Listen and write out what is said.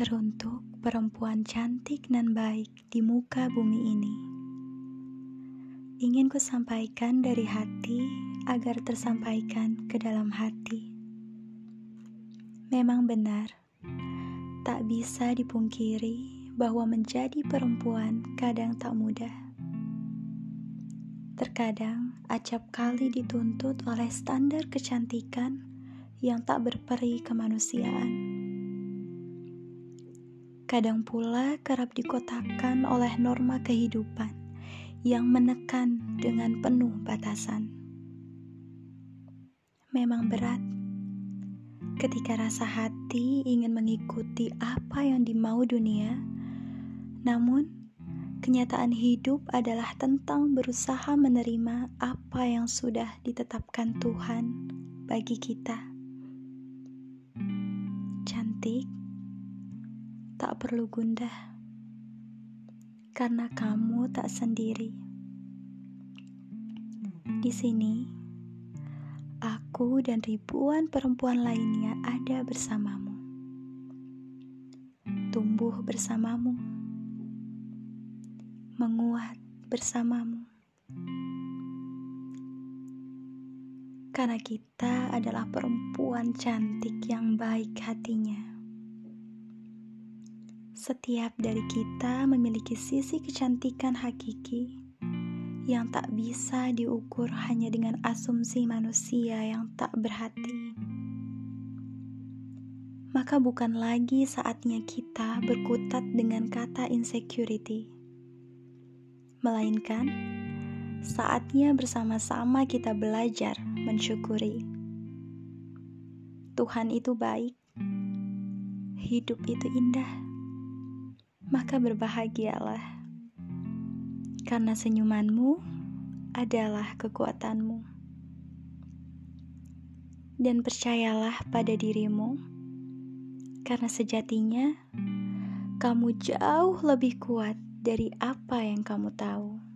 Teruntuk perempuan cantik dan baik di muka bumi ini. Ingin ku sampaikan dari hati agar tersampaikan ke dalam hati. Memang benar, tak bisa dipungkiri bahwa menjadi perempuan kadang tak mudah. Terkadang acap kali dituntut oleh standar kecantikan yang tak berperi kemanusiaan kadang pula kerap dikotakkan oleh norma kehidupan yang menekan dengan penuh batasan. Memang berat ketika rasa hati ingin mengikuti apa yang dimau dunia, namun kenyataan hidup adalah tentang berusaha menerima apa yang sudah ditetapkan Tuhan bagi kita. Cantik tak perlu gundah, karena kamu tak sendiri. Di sini, aku dan ribuan perempuan lainnya ada bersamamu, tumbuh bersamamu, menguat bersamamu. Karena kita adalah perempuan cantik yang baik hatinya. Setiap dari kita memiliki sisi kecantikan hakiki yang tak bisa diukur hanya dengan asumsi manusia yang tak berhati. Maka bukan lagi saatnya kita berkutat dengan kata insecurity. Melainkan saatnya bersama-sama kita belajar mensyukuri. Tuhan itu baik. Hidup itu indah maka berbahagialah, karena senyumanmu adalah kekuatanmu. Dan percayalah pada dirimu, karena sejatinya kamu jauh lebih kuat dari apa yang kamu tahu.